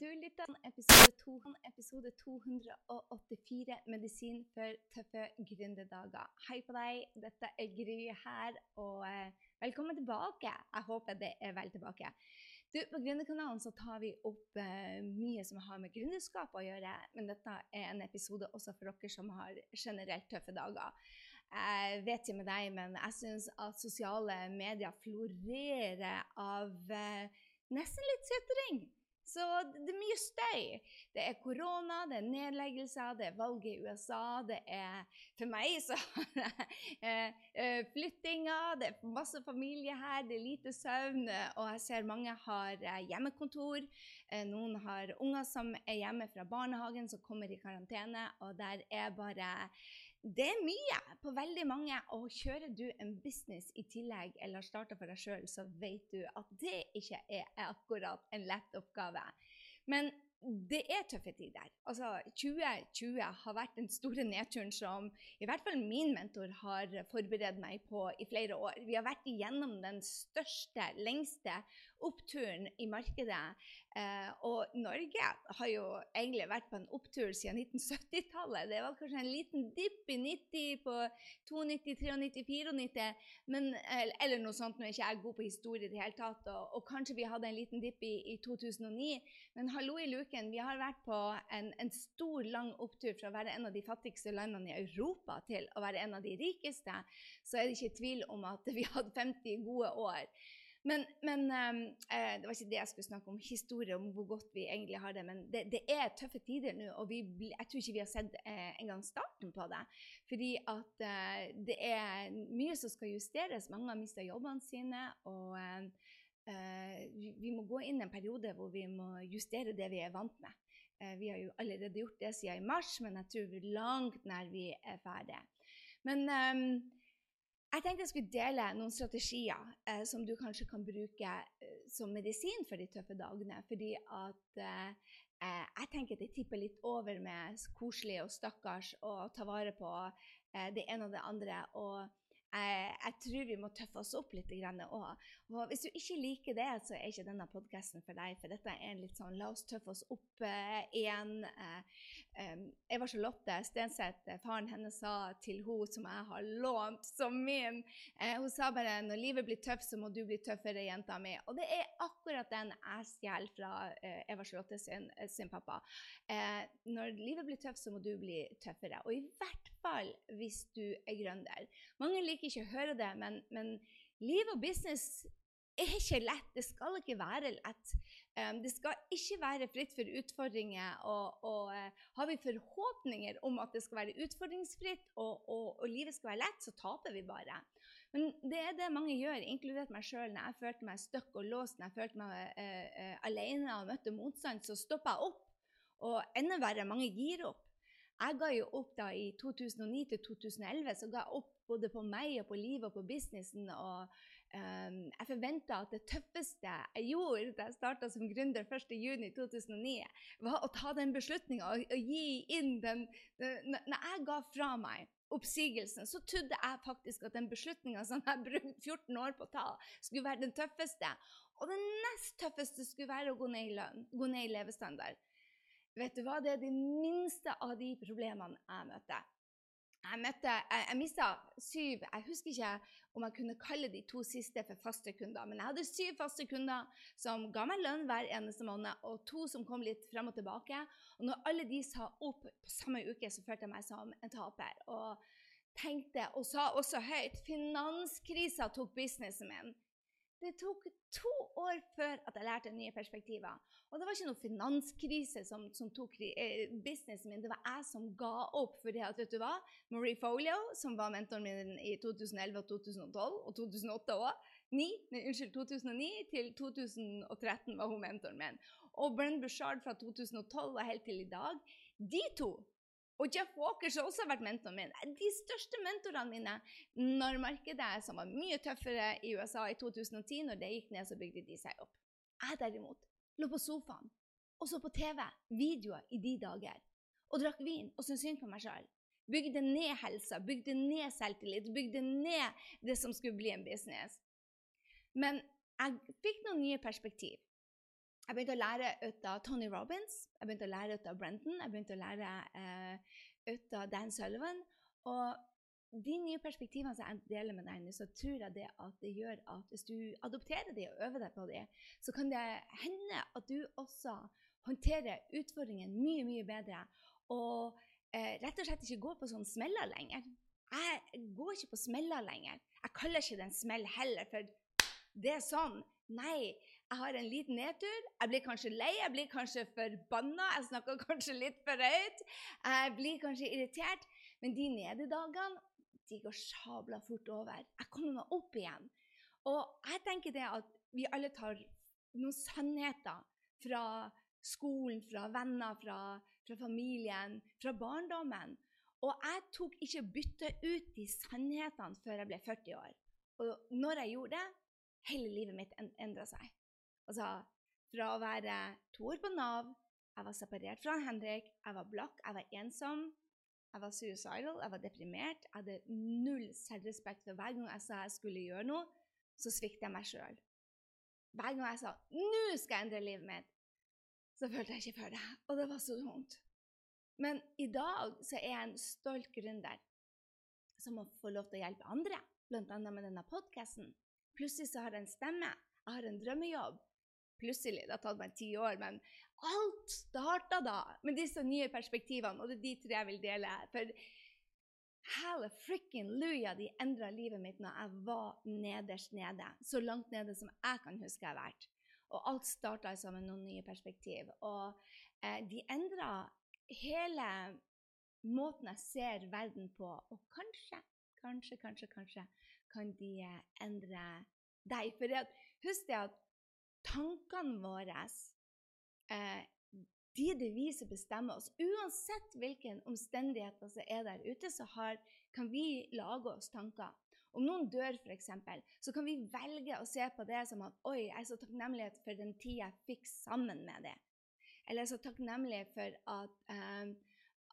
Du lytter til episode, to, episode 284 Medisin for tøffe gründerdager. Hei på deg, dette er Gry her, og eh, velkommen tilbake. Jeg håper det er vel tilbake. Du, På Gründerkanalen tar vi opp uh, mye som har med gründerskap å gjøre, men dette er en episode også for dere som har generelt tøffe dager. Jeg vet ikke med deg, men jeg syns at sosiale medier florerer av uh, nesten litt sutring. Så det er mye støy. Det er korona, det er nedleggelser, det er valget i USA, det er For meg så er det flyttinger, det er masse familie her, det er lite søvn, og jeg ser mange har eh, hjemmekontor. Eh, noen har unger som er hjemme fra barnehagen, som kommer i karantene, og der er bare det er mye på veldig mange. Og kjører du en business i tillegg, eller starter for deg sjøl, så vet du at det ikke er akkurat en lett oppgave. Men det er tøffe tider. Altså, 2020 har vært den store nedturen som i hvert fall min mentor har forberedt meg på i flere år. Vi har vært igjennom den største, lengste oppturen i markedet. Eh, og Norge har jo egentlig vært på en opptur siden 1970-tallet. Det var kanskje en liten dipp i 90 på 92, 93, 94, men, eller noe sånt. Nå er ikke jeg god på historie i det hele tatt. Og, og, kanskje vi hadde en liten dipp i, i 2009. Men hallo i luken, vi har vært på en, en, stor, lang opptur fra å være en av de fattigste landene i Europa til å være en av de rikeste. Så er det ikke tvil om at vi hadde 50 gode år. Men, men ehm, eh, det var ikke det jeg skulle snakke om, historie om hvor godt vi egentlig har det. Men det, det er tøffe tider nå, og vi, jeg tror ikke vi har sett eh, engang starten på det. Fordi at eh, det er mye som skal justeres. Mange har mista jobbene sine. og eh, eh, vi, vi, må gå inn i en periode hvor vi må justere det vi er vant med. Eh, vi har jo allerede gjort det siden i mars, men jeg tror vi langt nær vi er ferdige. Men ehm, jeg tenkte jeg skulle dele noen strategier eh, som du kanskje kan bruke eh, som medisin for de tøffe dagene. Fordi at eh, eh jeg tenker at det tipper litt over med koselig og stakkars og ta vare på eh, det ene og det andre. og jeg, jeg, tror vi må tøffe oss opp litt òg. Hvis du ikke liker det, så er ikke denne podkasten for deg. For dette er en litt sånn la oss tøffe oss opp eh, igjen. Eh, eh, Eva Charlotte Stenseth, eh, faren hennes, sa til henne som jeg har lånt som min eh, Hun sa bare når livet blir tøft, så må du bli tøffere, jenta mi. Og det er akkurat den jeg stjeler fra eh, Eva Charlotte sin, sin pappa. når livet blir tøft, så må du bli tøffere. Og i hvert fall hvis du er gründer. Mange liker ikke å høre det, men, men liv og business er ikke lett. Det skal ikke være lett. Um, det skal ikke være fritt for utfordringer. Og, og uh, har vi forhåpninger om at det skal være utfordringsfritt og, og, og, livet skal være lett, så taper vi bare. Men det er det mange gjør, inkludert meg sjøl. Når jeg følte meg støkk og låst, når jeg følte meg uh, uh, alene og møtte motstand, så stoppa jeg opp. Og enda verre, mange gir opp. Jeg ga jo opp da i 2009 til 2011 så ga jeg opp både på meg og på livet og på businessen. Og jeg forventa at det tøffeste jeg gjorde da jeg starta som gründer 1.6.2009, var å ta den beslutninga og, og, gi inn den, den Når jeg ga fra meg oppsigelsen, så trodde jeg faktisk at den beslutninga som jeg brukte 14 år på å ta, skulle være den tøffeste. Og den nest tøffeste skulle være å gå ned i lønn, gå ned i levestandard. Vet du hva? Det er de minste av de problemene jeg møter. Jeg, møtte, jeg, jeg mista syv Jeg husker ikke om jeg kunne kalle de to siste for faste kunder. Men jeg hadde syv faste kunder som ga meg lønn hver eneste måned, og to som kom litt frem og tilbake. Og når alle de sa opp på samme uke, så følte jeg meg som en taper. Og tenkte, og sa også høyt, finanskrisa tok businessen min. Det tok to år før at jeg lærte nye perspektiver. Og det var ikke noe finanskrise som, som tok eh, businessen min. Det var jeg som ga opp. For det at, vet du hva? Marie Folio, som var mentoren min i 2011 og 2012, og 2008 òg Unnskyld, 2009 til 2013 var hun mentoren min. Og Brenn Bushard fra 2012 og helt til i dag. De to og Jeff Walker, som også har vært mentoren min. De største mentorene mine når markedet som var mye tøffere i USA i 2010, når det gikk ned, så bygde de seg opp. Jeg derimot lå på sofaen og så på TV, videoer i de dager, og drakk vin og syntes synd på meg sjøl. Bygde ned helsa, bygde ned selvtillit, bygde ned det som skulle bli en business. Men jeg fikk noen nye perspektiv. Jeg begynte å lære ut av Tony Robins, jeg begynte å lære ut av Brenton, jeg begynte å lære eh, ut av Dan Sullivan. Og de nye perspektivene som jeg deler med deg nå, så tror jeg det at det gjør at hvis du adopterer de og øver deg på de, så kan det hende at du også håndterer utfordringen mye, mye bedre. Og eh, rett og slett ikke går på sånne smeller lenger. Jeg går ikke på smeller lenger. Jeg kaller ikke det en smell heller, for det er sånn. Nei, jeg har en liten nedtur. Jeg blir kanskje lei, jeg blir kanskje forbanna, jeg snakker kanskje litt for høyt. Jeg blir kanskje irritert. Men de nededagene de går sabla fort over. Jeg kommer meg opp igjen. Og jeg tenker det at vi alle tar noen sannheter fra skolen, fra venner, fra, fra familien, fra barndommen. Og jeg tok ikke bytte ut de sannhetene før jeg ble 40 år. Og når jeg gjorde det, hele livet mitt endra seg. Altså fra å være to år på Nav, jeg var separert fra Henrik, jeg var blakk, jeg var ensom, jeg var suicidal, jeg var deprimert. Jeg hadde null selvrespekt for hver gang jeg sa jeg skulle gjøre noe, så sviktet jeg meg sjøl. Hver gang jeg sa 'nå skal jeg endre livet mitt', så følte jeg ikke for det. Og det var så vondt. Men i dag så er jeg en stolt gründer som må få lov til å hjelpe andre, bl.a. med denne podkasten. Plutselig så har jeg en stemme, jeg har en drømmejobb, plutselig. Det har tatt meg ti år, men alt starta da med disse nye perspektivene, og det er de tre jeg vil dele. For helle frikken luja, de endra livet mitt når jeg var nederst nede. Så langt nede som jeg kan huske jeg har vært. Og alt starta altså med noen nye perspektiv. Og eh, de endra hele måten jeg ser verden på. Og kanskje, kanskje, kanskje, kanskje kan de eh, endre deg. For husk det at tankene våre eh, de det vi som bestemmer oss. Uansett hvilke omstendigheter som er der ute, så har, kan vi lage oss tanker. Om noen dør, f.eks., så kan vi velge å se på det som at Oi, jeg er så takknemlig for den tida jeg fikk sammen med det. Eller jeg er så takknemlig for at, um,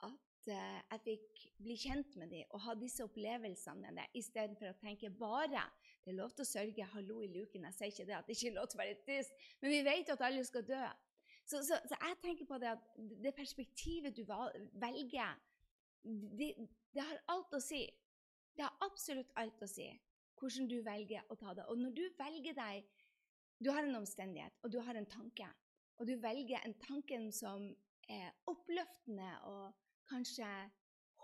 at uh, jeg fikk bli kjent med dem og ha disse opplevelsene med dem, istedenfor å tenke bare det er lov til å sørge. Hallo i luken. Jeg sier ikke det at det ikke er lov til å være trist, men vi vet at alle skal dø. Så, så, så jeg tenker på det at det perspektivet du velger, det, det har alt å si. Det har absolutt alt å si hvordan du velger å ta det. Og når du velger deg Du har en omstendighet, og du har en tanke. Og du velger en tanke som er oppløftende og kanskje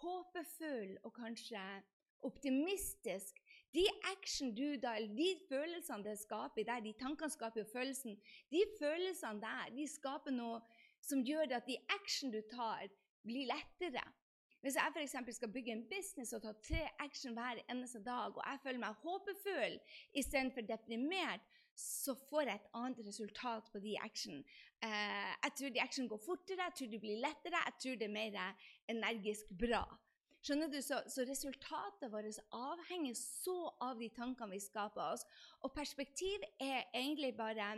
håpefull og kanskje optimistisk, de action da, de følelsene det skaper der, de tankene skaper følelsen, de følelsene der de skaper noe som gjør at de action du tar, blir lettere. Hvis jeg f.eks. skal bygge en business og ta tre action hver eneste dag, og jeg føler meg håpefull istedenfor deprimert, så får jeg et annet resultat på de action. Eh, jeg tror de action går fortere, jeg tror de blir lettere, jeg tror det er mer energisk bra. Skjønner du? Så, så, resultatet vårt avhenger så av de tankene vi skaper oss. Og perspektiv er egentlig bare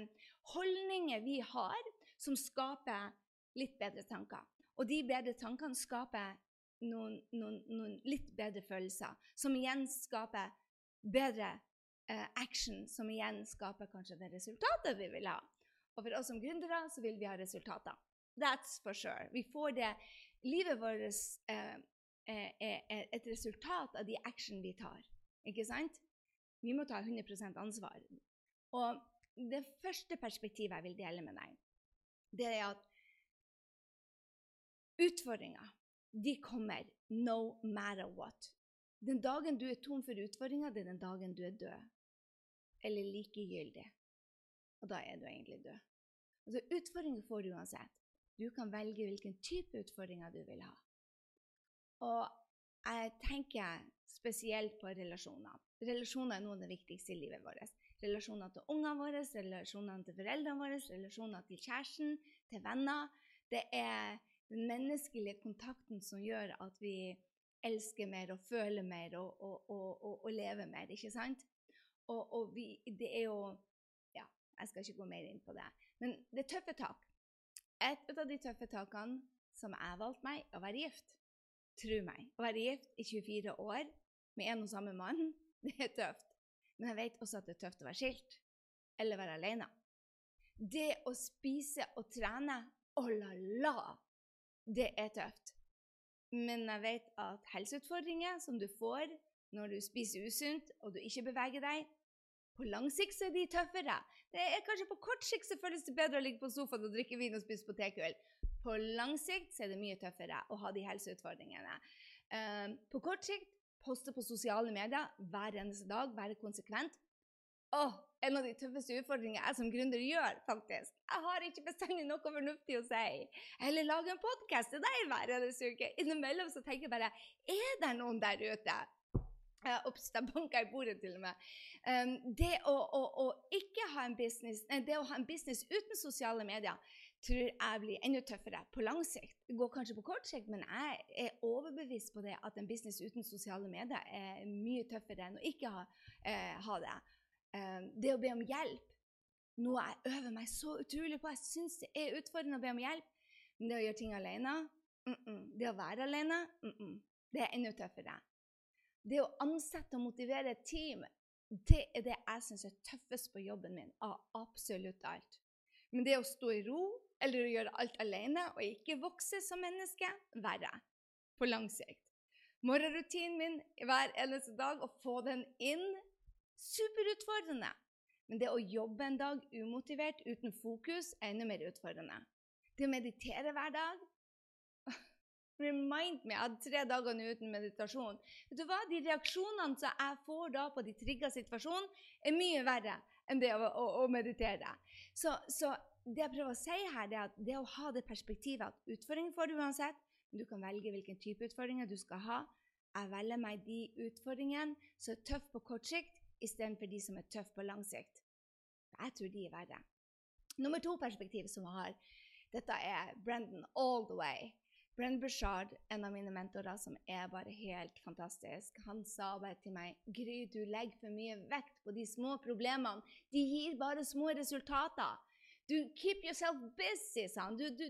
holdninger vi har, som skaper litt bedre tanker. Og de bedre tankene skaper noen, noen, noen litt bedre følelser, som igjen skaper bedre eh, action, som igjen skaper kanskje det resultatet vi vil ha. Og for oss som gründere så vil vi ha resultater. That's for sure. Vi får det Livet vårt eh, er et resultat av de action vi tar. Ikke sant? Vi må ta 100% ansvar. Og det første perspektivet jeg vil dele med deg, det er at utfordringer de kommer no matter what. Den dagen du er tom for utfordringer, det er den dagen du er død. Eller likegyldig. Og da er du egentlig død. Altså, Utfordringer får du uansett. Du kan velge hvilken type utfordringer du vil ha. Og jeg tenker spesielt på relasjoner. Relasjoner er noe av det viktigste i livet vårt. Relasjoner til ungene våre, relasjoner til foreldrene våre, relasjoner til kjæresten, til venner. Det er den menneskelige kontakten som gjør at vi elsker mer og føler mer og, og, og, og lever mer, ikke sant? Og, vi, det er jo Ja, jeg skal ikke gå mer inn på det. Men det er tøffe tak. Et av de tøffe takene som jeg valgte meg, er å være gift. Tro meg. Å være gift i 24 år med en og samme mann, det er tøft. Men jeg vet også at det er tøft å være skilt eller være alene. Det å spise og trene, oh la la, det er tøft. Men jeg vet at helseutfordringer som du får når du spiser usunt og du ikke beveger deg, på lang sikt så er de tøffere. Det er Kanskje på kort sikt så føles det bedre å ligge på sofaen og drikke vin og spise potetgull. På lang sikt så er det mye tøffere å ha de helseutfordringene. Um, på kort sikt poste på sosiale medier hver eneste dag, være konsekvent. Åh, en av de tøffeste utfordringene jeg som gründer gjør, faktisk. Jeg har ikke bestandig noe fornuftig å si. Eller lage en podkast til deg hver eneste uke. Innimellom så tenker jeg bare Er det noen der ute? Ops, da banka i bordet til og med. Um, det å, å, å, ikke ha en business, det å ha en business uten sosiale medier tror jeg blir enda tøffere på lang sikt. Det går kanskje på kort sikt, men jeg er overbevist på det at en business uten sosiale medier er mye tøffere enn å ikke ha, eh, ha det. Um, det å be om hjelp, noe jeg øver meg så utrolig på. Jeg syns det er utfordrende å be om hjelp. Men det å gjøre ting alene, mm -mm. det å være alene, mm det er enda tøffere. Det å ansette og motivere et team, det er det jeg syns er tøffest på jobben min av absolutt alt. Men det å stå i ro eller å gjøre alt alene og ikke vokse som menneske, verre. På lang sikt. Morgenrutinen min hver eneste dag, å få den inn, superutfordrende. Men det å jobbe en dag umotivert, uten fokus, er enda mer utfordrende. Det å meditere hver dag Remind me, Jeg hadde tre dager nå uten meditasjon. Vet du hva? De reaksjonene som jeg får da på de trigga situasjonen, er mye verre enn det å, å, å meditere. Så, så, det jeg prøver å si her, er at det å ha det perspektivet at utfordringer får du uansett, men du kan velge hvilken type utfordringer du skal ha. Jeg velger meg de utfordringene som er tøffe på kort sikt, istedenfor de som er tøffe på lang sikt. Jeg tror de er verre. Nummer to perspektiv som jeg har, dette er Brendan all the way. Brendan Bushard, en av mine mentorer, som er bare helt fantastisk, han sa bare til meg Gry, du legger for mye vekt på de små problemene. De gir bare små resultater. Du keep yourself busy, sa han. Du, du,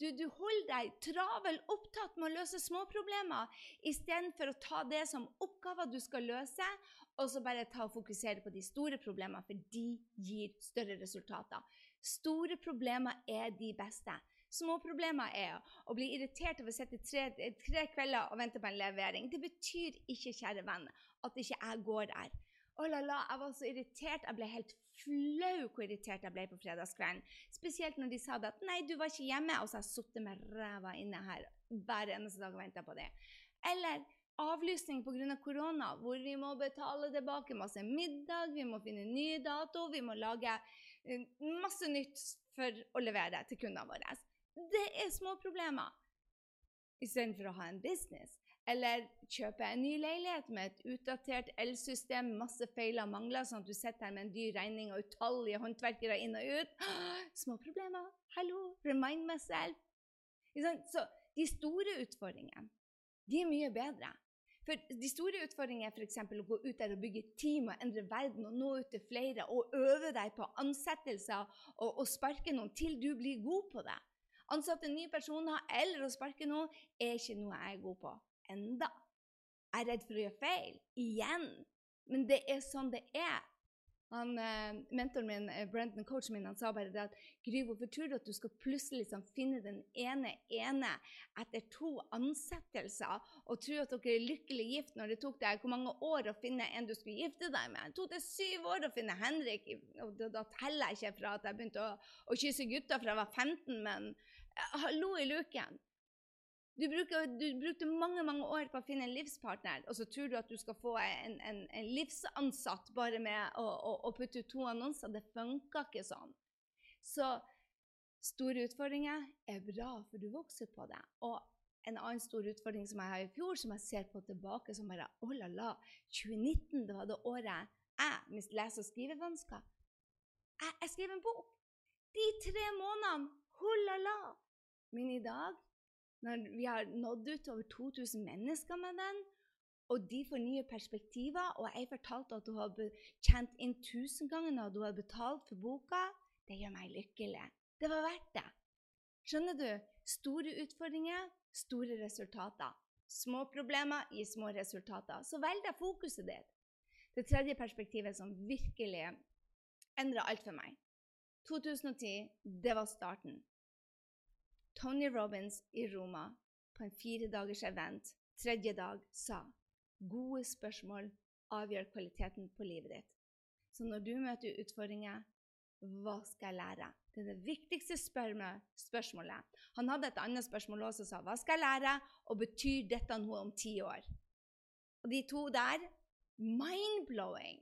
du, du, holder deg travel opptatt med å løse småproblemer istedenfor å ta det som oppgaver du skal løse, og så bare ta og fokusere på de store problemene, for de gir større resultater. Store problemer er de beste. Små problemer er å bli irritert over å sitte tre, tre kvelder og vente på en levering. Det betyr ikke, kjære venn, at ikke jeg går der. Å la la, jeg var så irritert. Jeg ble helt flau hvor irritert jeg ble på fredagskvelden. Spesielt når de sa det at 'nei, du var ikke hjemme', og så har jeg sittet med ræva inne her hver eneste dag og venta på det. Eller avlysning pga. Av korona, hvor vi må betale tilbake masse middag, vi må finne nye dato, vi må lage eh, masse nytt for å levere til kundene våre. Det er små problemer. Istedenfor å ha en business. Eller kjøpe en ny leilighet med et utdatert elsystem, masse feiler og mangler, sånn at du sitter her med en dyr regning og utallige håndverkere inn og ut. Små problemer. Hallo, remind myself. Så de store utfordringene, de er mye bedre. For De store utfordringene er f.eks. å gå ut der og bygge team og endre verden og nå ut til flere og øve deg på ansettelser og, og sparke noen til du blir god på det. Ansatte nye personer eller å sparke noen er ikke noe jeg er god på enda. Jeg er redd for å gjøre feil. Igjen. Men det er sånn det er. Han, eh, mentoren min, eh, Brenton, coachen min, han sa bare det at Gry, hvorfor tror du at du skal plutselig liksom, finne den ene ene etter to ansettelser og tro at dere er lykkelig gift når det tok deg hvor mange år å finne en du skulle gifte deg med? Det tok deg syv år å finne Henrik. og Da, da teller jeg ikke fra at jeg begynte å, å kysse gutter fra jeg var 15, men eh, hallo i luken. Du, bruker, du, brukte mange mange år på å finne en livspartner, og så tror du at du skal få en, en, en livsansatt bare med å, å, å, putte ut to annonser. Det funker ikke sånn. Så store utfordringer er bra, for du vokser på det. Og en annen stor utfordring som jeg har i fjor, som jeg ser på tilbake som bare oh la la, 2019 det var det året jeg mistet lese- og skrivevansker. Jeg, jeg skrev en bok. De tre månedene, oh la la. Men i dag når vi har nådd ut over 2000 mennesker med den, og de får nye perspektiver, og jeg fortalte at du har tjent inn 1000 ganger når du har betalt for boka, det gjør meg lykkelig. Det var verdt det. Skjønner du? Store utfordringer, store resultater. Små problemer gir små resultater. Så velg deg fokuset ditt. Det tredje perspektivet som virkelig endra alt for meg. 2010, det var starten. Tony Robins i Roma på en fire dagers event tredje dag sa gode spørsmål avgjør kvaliteten på livet ditt. Så når du møter utfordringer, hva skal jeg lære? Det er det viktigste spørsmålet. Han hadde et annet spørsmål også og sa hva skal jeg lære, og betyr dette noe om ti år? Og de to der mind-blowing.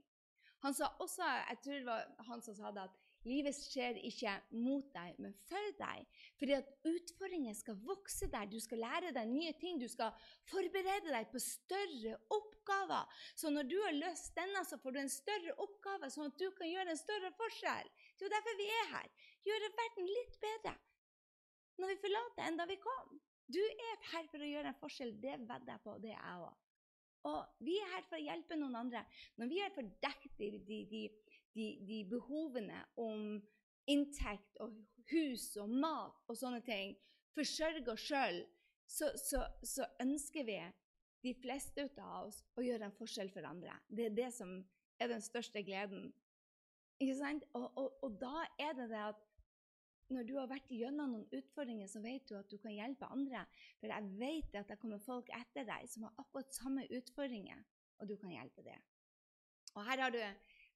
Han sa også, jeg tror det var han som sa det, at livet skjer ikke mot deg, men for deg. Fordi at utfordringer skal vokse der. Du skal lære deg nye ting. Du skal forberede deg på større oppgaver. Så når du har løst denne, så får du en større oppgave, sånn at du kan gjøre en større forskjell. Det er jo derfor vi er her. Gjøre verden litt bedre når vi forlater enn da vi kom. Du er her for å gjøre en forskjell. Det vedder jeg på. Det er jeg òg. Og vi er her for å hjelpe noen andre. Når vi har fordekt de, de, de, de, behovene om inntekt og hus og mat og sånne ting, forsørge oss sjøl, så, så, så, ønsker vi, de fleste av oss, å gjøre en forskjell for andre. Det er det som er den største gleden. Ikke sant? Og, og, og da er det det at når du har vært gjennom noen utfordringer, så vet du at du kan hjelpe andre. For jeg vet at det kommer folk etter deg som har akkurat samme utfordringer, og du kan hjelpe dem. Og her har du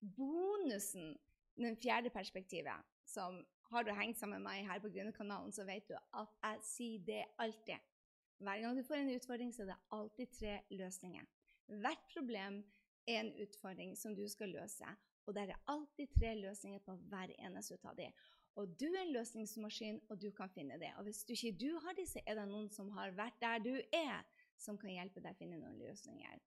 bonusen, den fjerde perspektivet, som har du hengt sammen med meg her på Grønnekanalen, så vet du at jeg sier det alltid. Hver gang du får en utfordring, så er det alltid tre løsninger. Hvert problem er en utfordring som du skal løse, og det er alltid tre løsninger på hver eneste av dem. Og du er en løsningsmaskin, og du kan finne det. Og hvis du ikke du har så er det noen som har vært der du er, som kan hjelpe deg å finne noen løsninger.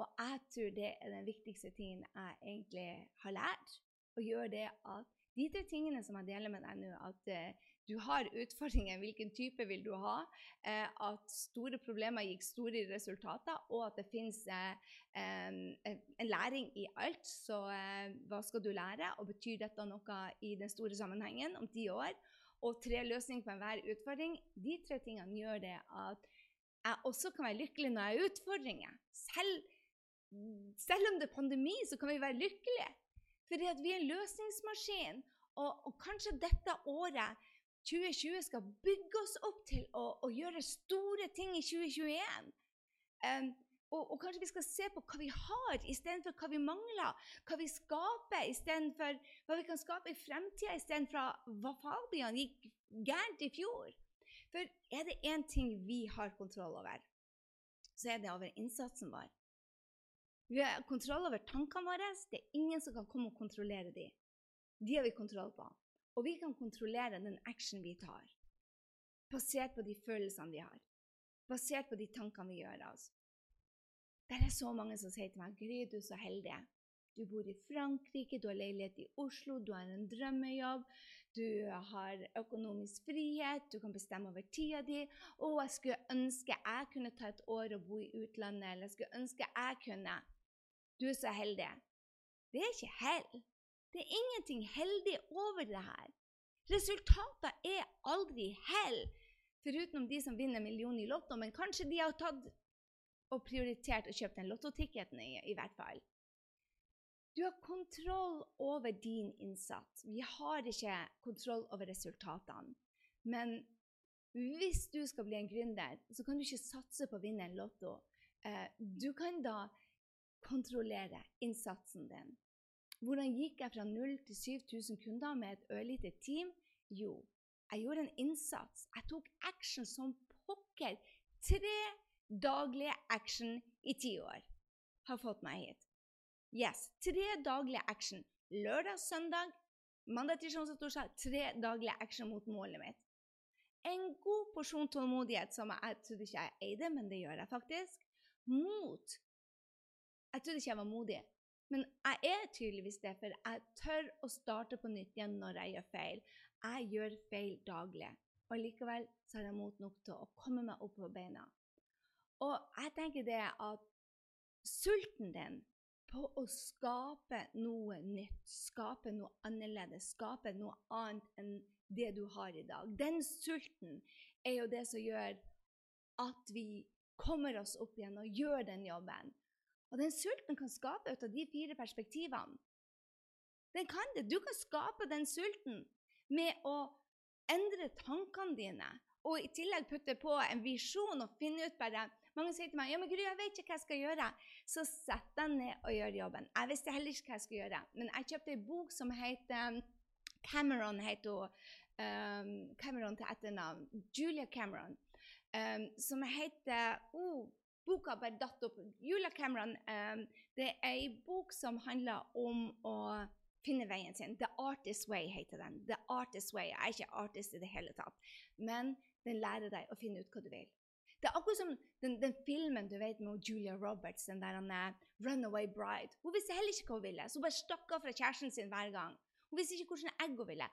Og jeg tror det er den viktigste tingen jeg egentlig har lært. Å gjøre det at de tre tingene som jeg deler med deg nå, at uh, du har utfordringer, hvilken type vil du ha, uh, at store problemer gikk store resultater, og at det fins en, en, læring i alt. Så hva skal du lære, og betyr dette noe i den store sammenhengen om ti år? Og tre løsninger på enhver utfordring. De tre tingene gjør det at jeg også kan være lykkelig når jeg har utfordringer. Selv, selv om det er pandemi, så kan vi være lykkelige. Fordi at vi er en løsningsmaskin. Og, og, kanskje dette året, 2020, skal bygge oss opp til å, å gjøre store ting i 2021. Um, og, og, kanskje vi skal se på hva vi har, istedenfor hva vi mangler. Hva vi skaper, istedenfor hva vi kan skape i fremtida, istedenfor hva Fabian gikk gærent i fjor. For er det én ting vi har kontroll over, så er det over innsatsen vår. Vi har kontroll over tankene våre. Det er ingen som kan komme og kontrollere dem. De har vi kontroll på. Og vi kan kontrollere den action vi tar, basert på de følelsene vi har. Basert på de tankene vi gjør av oss. Det er så mange som sier til meg Gry, du er så heldig. Du bor i Frankrike, du har leilighet i Oslo, du har en drømmejobb, du har økonomisk frihet, du kan bestemme over tida di. Å, jeg skulle ønske jeg kunne ta et år og bo i utlandet, eller jeg skulle ønske jeg kunne. Du er så heldig. Det er ikke hell. Det er ingenting heldig over det her. Resultater er aldri hell, foruten de som vinner millioner i Lotto. Men kanskje de har tatt og prioritert å kjøpe den lottoticketen i, i hvert fall. Du har kontroll over din innsats. Vi har ikke kontroll over resultatene. Men hvis du skal bli en gründer, så kan du ikke satse på å vinne en lotto. Eh, du kan da kontrollere innsatsen din. Hvordan gikk jeg fra 0 til 7000 kunder med et ørlite team? Jo, jeg gjorde en innsats. Jeg tok action som pokker. Tre daglige action i ti år har fått meg hit. Yes, tre daglige action. Lørdag, søndag, mandag, tirsdag, onsdag, torsdag. Tre daglige action mot målet mitt. En god porsjon tålmodighet som jeg trodde ikke jeg eide, men det gjør jeg faktisk. Mot jeg trodde ikke jeg var modig. Men jeg er tydeligvis det, for jeg tør å starte på nytt igjen når jeg gjør feil. Jeg gjør feil daglig. Og likevel så har jeg mot nok til å komme meg opp på beina. Og jeg tenker det at sulten din på å skape noe nytt, skape noe annerledes, skape noe annet enn det du har i dag, den sulten er jo det som gjør at vi kommer oss opp igjen og gjør den jobben. Og den sulten kan skape ut av de fire perspektivene. Den kan det. Du kan skape den sulten. med å endre tankene dine. Og i tillegg putte på en visjon og finne ut bare Mange sier til meg ja, men Gry, jeg vet ikke hva jeg skal gjøre. Så sett deg ned og gjør jobben. Jeg visste heller ikke hva jeg skulle gjøre. Men jeg kjøpte en bok som heter Cameron heter hun. Um, Cameron til etternavn. Julia Cameron. Um, som heter oh, Boka bare datt opp. Julia Cameron um, det er ei bok som handler om å finne veien sin. The Artist Way heter den. The Artist Way. Jeg er ikke artist i det hele tatt, men den lærer deg å finne ut hva du vil. Det er akkurat som den, den filmen du vet med Julia Roberts, den der uh, Runaway Bride. Hun visste heller ikke hva hun ville, så hun bare stakk av fra kjæresten sin hver gang. Hun visste ikke hvilke egg hun ville.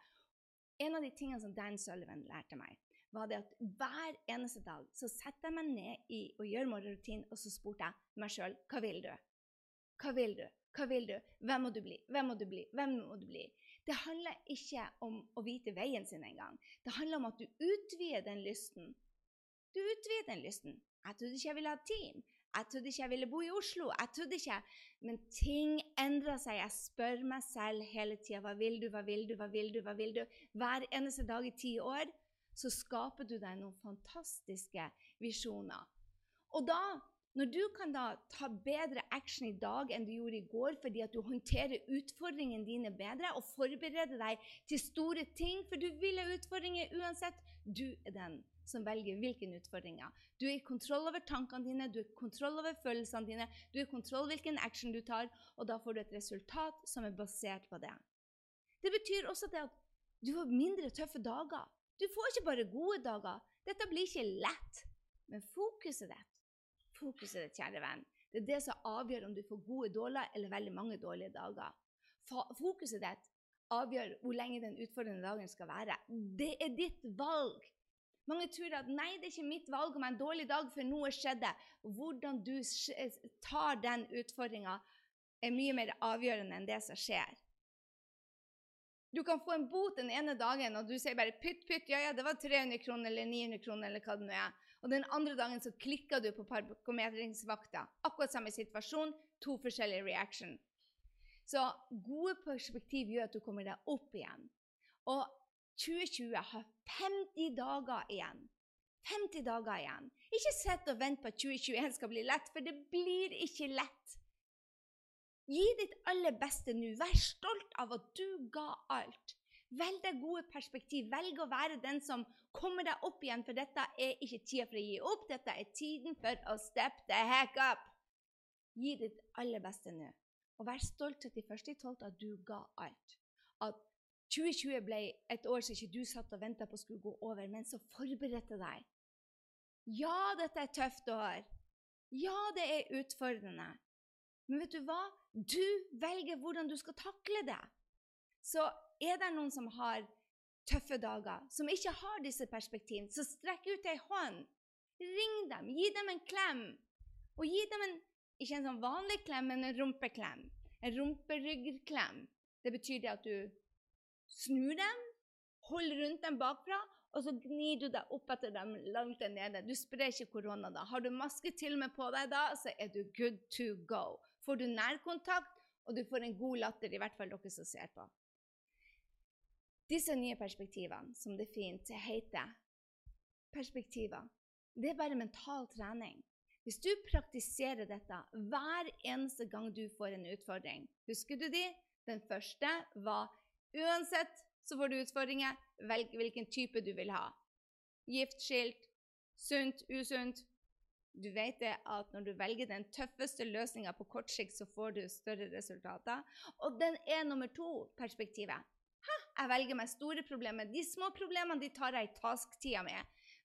En av de tingene som Dan Sullivan lærte meg, var det at hver eneste dag så setter jeg meg ned i og gjør morgenrutinen, og så spurte jeg meg sjøl hva vil du? Hva vil du? Hva vil du? Hvem må du bli? Hvem må du bli? Hvem må du bli? Det handler ikke om å vite veien sin engang. Det handler om at du utvider den lysten. Du utvider den lysten. Jeg trodde ikke jeg ville ha team. Jeg trodde ikke jeg ville bo i Oslo. Jeg trodde ikke. Men ting endrer seg. Jeg spør meg selv hele tida hva vil du, hva vil du, hva vil du? hva vil du? Hver eneste dag i ti år så skaper du deg noen fantastiske visjoner. Og da når du kan da ta bedre action i dag enn du gjorde i går fordi at du håndterer utfordringene dine bedre og forbereder deg til store ting, for du vil ha utfordringer uansett, du er den som velger hvilke utfordringer. Du er i kontroll over tankene dine, du er i kontroll over følelsene dine, du er i kontroll hvilken action du tar, og da får du et resultat som er basert på det. Det betyr også at du får mindre tøffe dager. Du får ikke bare gode dager. Dette blir ikke lett. Men fokuset ditt fokuset ditt, kjære venn. Det er det som avgjør om du får gode dårlige eller veldig mange dårlige dager. Fokuset ditt avgjør hvor lenge den utfordrende dagen skal være. Det er ditt valg. Mange tror at nei, det er ikke mitt valg om en dårlig dag, for noe skjedde. Hvordan du tar den utfordringa, er mye mer avgjørende enn det som skjer. Du kan få en bot den ene dagen, og du sier bare pytt, pytt, ja, ja, det var 300 kroner eller 900 kroner eller hva det nå er. Og den andre dagen så klikker du på parkometringsvakta. Akkurat samme situasjon, to forskjellige reaction. Så gode perspektiv gjør at du kommer deg opp igjen. Og 2020 har 50 dager igjen. 50 dager igjen. Ikke sitt og vent på at 2021 skal bli lett, for det blir ikke lett. Gi ditt aller beste nå. Vær stolt av at du ga alt. Velg deg gode perspektiv. Velg å være den som kommer deg opp igjen, for dette er ikke tida for å gi opp. Dette er tiden for å step the heck up. Gi ditt aller beste nå. Og vær stolt 31.12. at du ga alt. At 2020 ble et år som ikke du satt og venta på skulle gå over, men så forberedte deg. Ja, dette er tøft år. Ja, det er utfordrende. Men vet du hva? Du velger hvordan du skal takle det. Så er det noen som har tøffe dager, som ikke har disse perspektivene, så strekk ut ei hånd. Ring dem, gi dem en klem. Og gi dem en, ikke en sånn vanlig klem, men en rumpeklem. En rumperyggklem. Det betyr det at du snur dem, holder rundt dem bakfra, og så gnir du deg opp etter dem langt der nede. Du sprer ikke korona da. Har du maske til og med på deg da, så er du good to go. Får du nærkontakt, og du får en god latter, i hvert fall dere som ser på. Disse nye perspektivene, som det fint heter, perspektiver, det er bare mental trening. Hvis du praktiserer dette hver eneste gang du får en utfordring Husker du de? Den første var uansett så får du utfordringer, velg hvilken type du vil ha. Gift, skilt, sunt, usunt. Du vet det at når du velger den tøffeste løsninga på kort sikt, så får du større resultater. Og den er nummer to-perspektivet. Jeg velger meg store problemer. De små problemene de tar jeg i task-tida mi.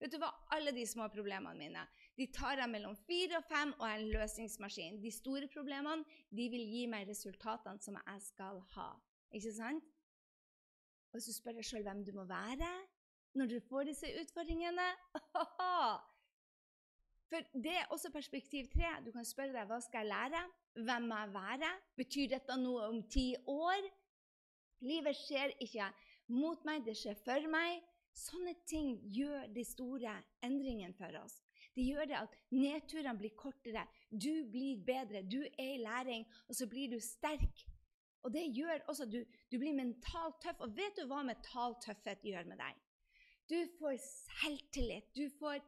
Vet du hva? Alle de små problemene mine de tar jeg mellom fire og fem og er en løsningsmaskin. De store problemene de vil gi meg resultatene som jeg skal ha. Ikke sant? Og så spør jeg sjøl hvem du må være når du får disse utfordringene. For det er også perspektiv tre. Du kan spørre deg hva skal jeg lære? Hvem må jeg være? Betyr dette noe om ti år? Livet skjer ikke mot meg, det skjer for meg. Sånne ting gjør de store endringene for oss. Det gjør det at nedturene blir kortere, du blir bedre, du er i læring, og så blir du sterk. Og det gjør også at du, du blir mentalt tøff. Og vet du hva mental tøffhet gjør med deg? Du får selvtillit. Du får,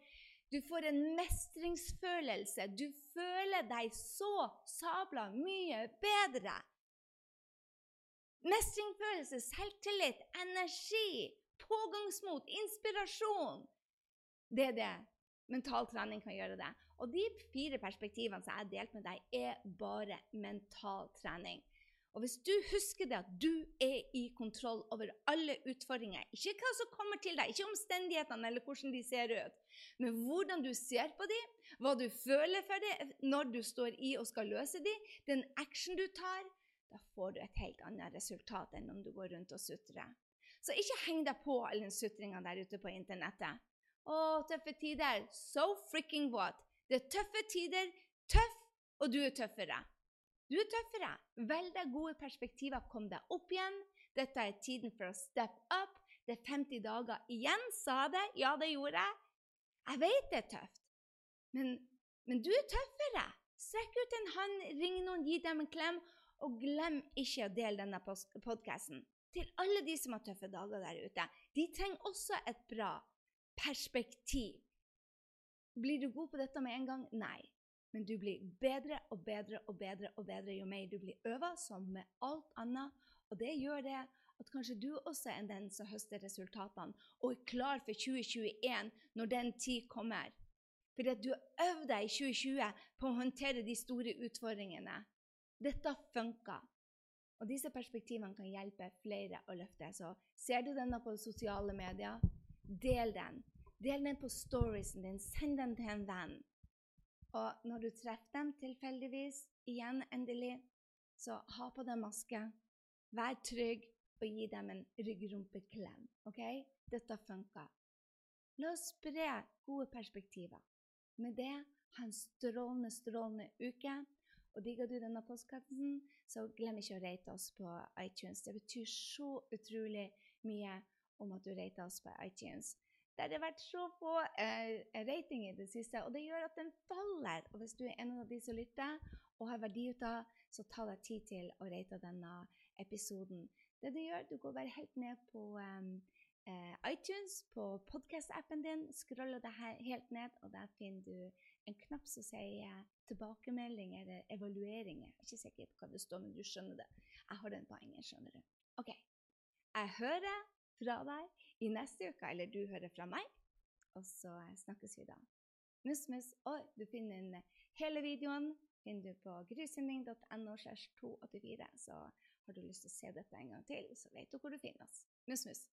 du får en mestringsfølelse. Du føler deg så sabla mye bedre. Mestringsfølelse, selvtillit, energi, pågangsmot, inspirasjon. Det er det mental trening kan gjøre det. Og de fire perspektivene som jeg har delt med deg, er bare mental trening. Og hvis du husker det at du er i kontroll over alle utfordringer, ikke hva som kommer til deg, ikke omstendighetene eller hvordan de ser ut, men hvordan du ser på dem, hva du føler for dem når du står i og skal løse dem, den action du tar, da får du et helt annet resultat enn om du går rundt og sutrer. Så ikke heng deg på all den sutringa der ute på internettet. Å, tøffe tider. So freaking what? Det er tøffe tider, tøff, og du er tøffere. Du er tøffere. Velg deg gode perspektiver. Kom deg opp igjen. Dette er tiden for å step up. Det er 50 dager igjen, sa det. Ja, det gjorde jeg. Jeg vet det er tøft. Men, men du er tøffere. Strekk ut en hånd, ring noen, gi dem en klem. Og glem ikke å dele denne podkasten til alle de som har tøffe dager der ute. De trenger også et bra perspektiv. Blir du god på dette med en gang? Nei. Men du blir bedre og bedre og bedre og bedre jo mer du blir øva, som med alt annet. Og det gjør det at kanskje du også er den som høster resultatene og er klar for 2021 når den tid kommer. Fordi at du øvd deg i 2020 på å håndtere de store utfordringene. Dette funker. Og disse perspektivene kan hjelpe flere å løfte. Så ser du denne på sosiale medier, del den. Del den på storiesen din. Send den til en venn. Og når du treffer dem tilfeldigvis, igjen endelig, så ha på deg maske. Vær trygg og gi dem en ryggrumpeklem. ok? Dette funker. La oss spre gode perspektiver. Med det, ha en strålende, strålende uke. Og digger du denne postkassen, så glem ikke å rate oss på iTunes. Det betyr så utrolig mye om at du rater oss på iTunes. Det har vært så få eh, ratinger i det siste, og det gjør at den faller. Og hvis du er en av de som lytter og har verdi ut av, så ta deg tid til å rate denne episoden. Det du gjør, du går bare helt ned på um, eh, iTunes, på podkast-appen din, scroller deg helt ned, og der finner du en knapp som sier tilbakemelding eller evalueringer. Jeg er ikke sikker på hva det står, men du skjønner det. Jeg har den på engelsk, skjønner du. OK. Jeg hører fra deg i neste uke, eller du hører fra meg. Og så snakkes vi da. Mus, mus. Og du finner en hele videoen finner du på grysynding.no. 284. Så har du lyst til å se dette en gang til, så vet du hvor du finner oss. Mus, mus.